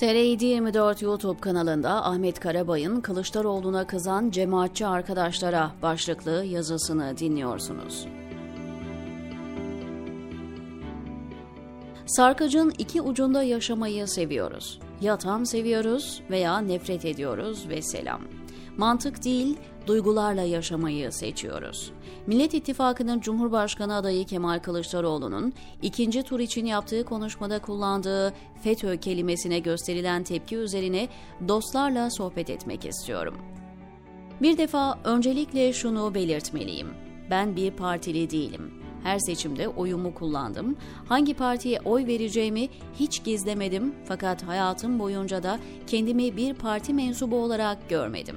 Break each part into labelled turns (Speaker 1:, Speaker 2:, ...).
Speaker 1: TR724 YouTube kanalında Ahmet Karabay'ın Kılıçdaroğlu'na kızan cemaatçi arkadaşlara başlıklı yazısını dinliyorsunuz. Sarkacın iki ucunda yaşamayı seviyoruz. Ya tam seviyoruz veya nefret ediyoruz ve selam. Mantık değil, duygularla yaşamayı seçiyoruz. Millet İttifakı'nın Cumhurbaşkanı adayı Kemal Kılıçdaroğlu'nun ikinci tur için yaptığı konuşmada kullandığı FETÖ kelimesine gösterilen tepki üzerine dostlarla sohbet etmek istiyorum. Bir defa öncelikle şunu belirtmeliyim. Ben bir partili değilim. Her seçimde oyumu kullandım. Hangi partiye oy vereceğimi hiç gizlemedim fakat hayatım boyunca da kendimi bir parti mensubu olarak görmedim.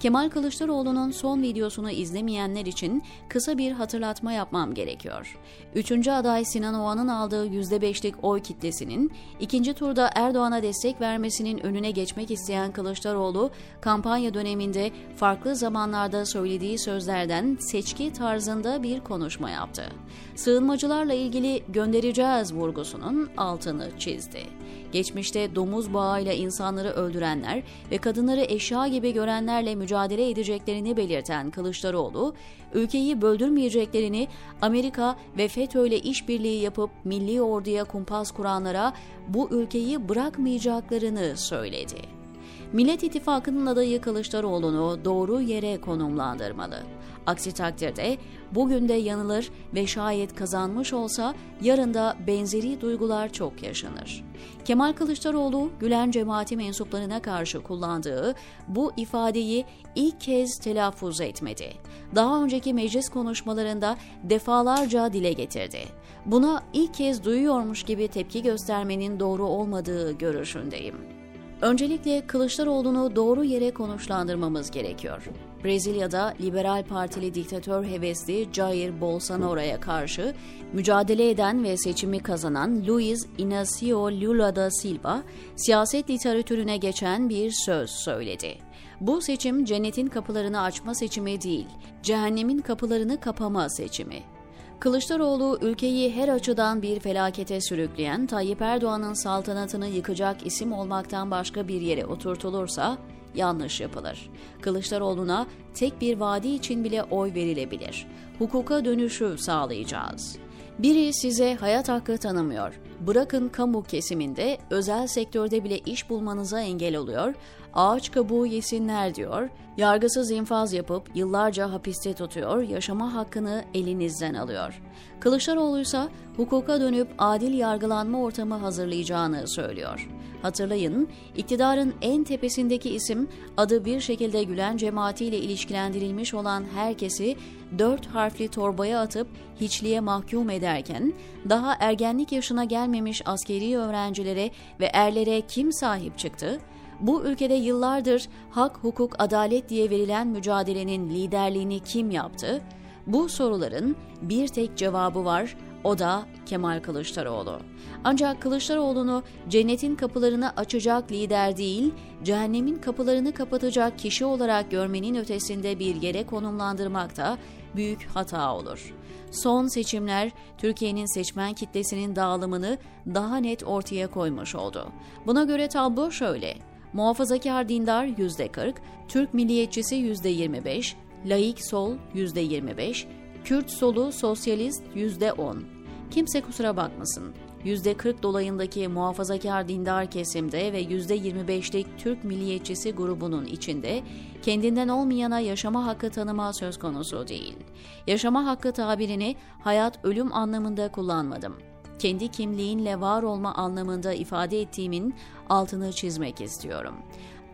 Speaker 1: Kemal Kılıçdaroğlu'nun son videosunu izlemeyenler için kısa bir hatırlatma yapmam gerekiyor. Üçüncü aday Sinan Oğan'ın aldığı %5'lik oy kitlesinin ikinci turda Erdoğan'a destek vermesinin önüne geçmek isteyen Kılıçdaroğlu, kampanya döneminde farklı zamanlarda söylediği sözlerden seçki tarzında bir konuşma yaptı. Sığınmacılarla ilgili göndereceğiz vurgusunun altını çizdi. Geçmişte domuz bağıyla insanları öldürenler ve kadınları eşya gibi görenlerle mücadele edeceklerini belirten Kılıçdaroğlu, ülkeyi böldürmeyeceklerini Amerika ve FETÖ ile işbirliği yapıp milli orduya kumpas kuranlara bu ülkeyi bırakmayacaklarını söyledi. Millet İttifakı'nın adayı Kılıçdaroğlu'nu doğru yere konumlandırmalı. Aksi takdirde bugün de yanılır ve şayet kazanmış olsa yarın da benzeri duygular çok yaşanır. Kemal Kılıçdaroğlu Gülen cemaati mensuplarına karşı kullandığı bu ifadeyi ilk kez telaffuz etmedi. Daha önceki meclis konuşmalarında defalarca dile getirdi. Buna ilk kez duyuyormuş gibi tepki göstermenin doğru olmadığı görüşündeyim. Öncelikle Kılıçdaroğlu'nu doğru yere konuşlandırmamız gerekiyor. Brezilya'da liberal partili diktatör hevesli Jair Bolsonaro'ya karşı mücadele eden ve seçimi kazanan Luiz Inácio Lula da Silva, siyaset literatürüne geçen bir söz söyledi. Bu seçim cennetin kapılarını açma seçimi değil, cehennemin kapılarını kapama seçimi. Kılıçdaroğlu ülkeyi her açıdan bir felakete sürükleyen Tayyip Erdoğan'ın saltanatını yıkacak isim olmaktan başka bir yere oturtulursa yanlış yapılır. Kılıçdaroğlu'na tek bir vadi için bile oy verilebilir. Hukuka dönüşü sağlayacağız. Biri size hayat hakkı tanımıyor. Bırakın kamu kesiminde, özel sektörde bile iş bulmanıza engel oluyor. Ağaç kabuğu yesinler diyor. Yargısız infaz yapıp yıllarca hapiste tutuyor, yaşama hakkını elinizden alıyor. Kılıçdaroğlu ise hukuka dönüp adil yargılanma ortamı hazırlayacağını söylüyor. Hatırlayın, iktidarın en tepesindeki isim adı bir şekilde Gülen cemaatiyle ilişkilendirilmiş olan herkesi dört harfli torbaya atıp hiçliğe mahkum ederken daha ergenlik yaşına gelmemiş askeri öğrencilere ve erlere kim sahip çıktı? Bu ülkede yıllardır hak, hukuk, adalet diye verilen mücadelenin liderliğini kim yaptı? Bu soruların bir tek cevabı var, o da Kemal Kılıçdaroğlu. Ancak Kılıçdaroğlu'nu cennetin kapılarını açacak lider değil, cehennemin kapılarını kapatacak kişi olarak görmenin ötesinde bir yere konumlandırmak da büyük hata olur. Son seçimler Türkiye'nin seçmen kitlesinin dağılımını daha net ortaya koymuş oldu. Buna göre tablo şöyle. Muhafazakar dindar %40, Türk milliyetçisi %25, laik sol %25, Kürt solu sosyalist %10. Kimse kusura bakmasın. %40 dolayındaki muhafazakar dindar kesimde ve %25'lik Türk milliyetçisi grubunun içinde kendinden olmayana yaşama hakkı tanıma söz konusu değil. Yaşama hakkı tabirini hayat ölüm anlamında kullanmadım. Kendi kimliğinle var olma anlamında ifade ettiğimin altını çizmek istiyorum.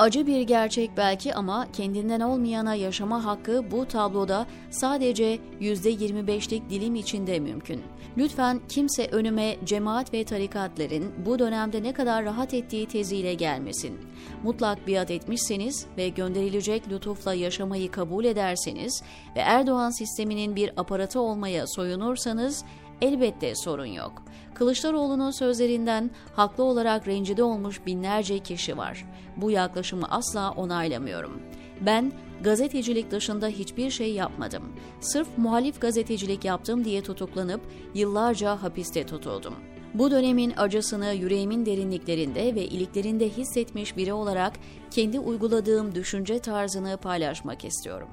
Speaker 1: Acı bir gerçek belki ama kendinden olmayana yaşama hakkı bu tabloda sadece %25'lik dilim içinde mümkün. Lütfen kimse önüme cemaat ve tarikatların bu dönemde ne kadar rahat ettiği teziyle gelmesin. Mutlak biat etmişseniz ve gönderilecek lütufla yaşamayı kabul ederseniz ve Erdoğan sisteminin bir aparatı olmaya soyunursanız elbette sorun yok. Kılıçdaroğlu'nun sözlerinden haklı olarak rencide olmuş binlerce kişi var. Bu yaklaşımı asla onaylamıyorum. Ben gazetecilik dışında hiçbir şey yapmadım. Sırf muhalif gazetecilik yaptım diye tutuklanıp yıllarca hapiste tutuldum. Bu dönemin acısını yüreğimin derinliklerinde ve iliklerinde hissetmiş biri olarak kendi uyguladığım düşünce tarzını paylaşmak istiyorum.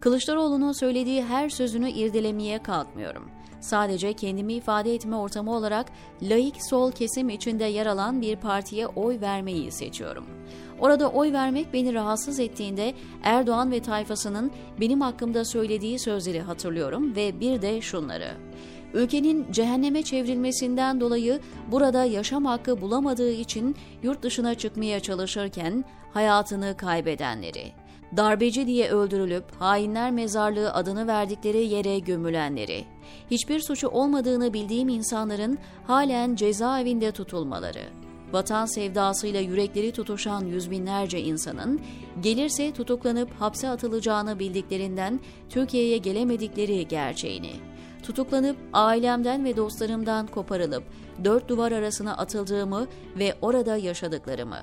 Speaker 1: Kılıçdaroğlu'nun söylediği her sözünü irdelemeye kalkmıyorum. Sadece kendimi ifade etme ortamı olarak laik sol kesim içinde yer alan bir partiye oy vermeyi seçiyorum. Orada oy vermek beni rahatsız ettiğinde Erdoğan ve tayfasının benim hakkımda söylediği sözleri hatırlıyorum ve bir de şunları. Ülkenin cehenneme çevrilmesinden dolayı burada yaşam hakkı bulamadığı için yurt dışına çıkmaya çalışırken hayatını kaybedenleri, darbeci diye öldürülüp hainler mezarlığı adını verdikleri yere gömülenleri, hiçbir suçu olmadığını bildiğim insanların halen cezaevinde tutulmaları, vatan sevdasıyla yürekleri tutuşan yüz binlerce insanın gelirse tutuklanıp hapse atılacağını bildiklerinden Türkiye'ye gelemedikleri gerçeğini, tutuklanıp ailemden ve dostlarımdan koparılıp dört duvar arasına atıldığımı ve orada yaşadıklarımı,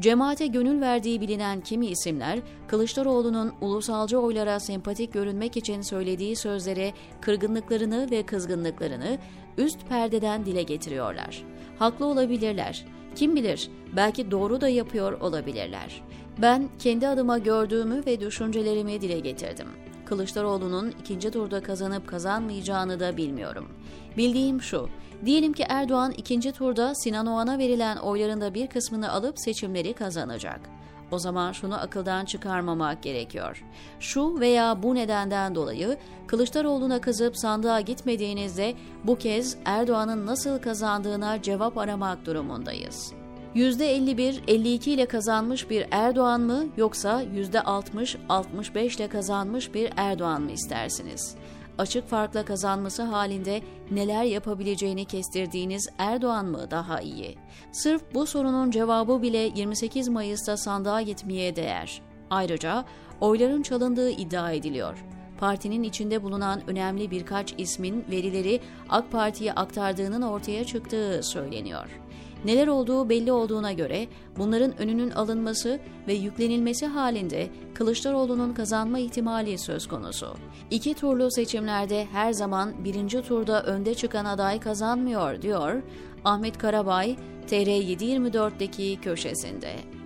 Speaker 1: Cemaate gönül verdiği bilinen kimi isimler, Kılıçdaroğlu'nun ulusalcı oylara sempatik görünmek için söylediği sözlere kırgınlıklarını ve kızgınlıklarını üst perdeden dile getiriyorlar. Haklı olabilirler. Kim bilir, belki doğru da yapıyor olabilirler. Ben kendi adıma gördüğümü ve düşüncelerimi dile getirdim. Kılıçdaroğlu'nun ikinci turda kazanıp kazanmayacağını da bilmiyorum. Bildiğim şu, diyelim ki Erdoğan ikinci turda Sinan Oğan'a verilen oylarında bir kısmını alıp seçimleri kazanacak. O zaman şunu akıldan çıkarmamak gerekiyor. Şu veya bu nedenden dolayı Kılıçdaroğlu'na kızıp sandığa gitmediğinizde bu kez Erdoğan'ın nasıl kazandığına cevap aramak durumundayız. %51-52 ile kazanmış bir Erdoğan mı yoksa %60-65 ile kazanmış bir Erdoğan mı istersiniz? Açık farkla kazanması halinde neler yapabileceğini kestirdiğiniz Erdoğan mı daha iyi? Sırf bu sorunun cevabı bile 28 Mayıs'ta sandığa gitmeye değer. Ayrıca oyların çalındığı iddia ediliyor partinin içinde bulunan önemli birkaç ismin verileri AK Parti'ye aktardığının ortaya çıktığı söyleniyor. Neler olduğu belli olduğuna göre bunların önünün alınması ve yüklenilmesi halinde Kılıçdaroğlu'nun kazanma ihtimali söz konusu. İki turlu seçimlerde her zaman birinci turda önde çıkan aday kazanmıyor diyor Ahmet Karabay TR724'deki köşesinde.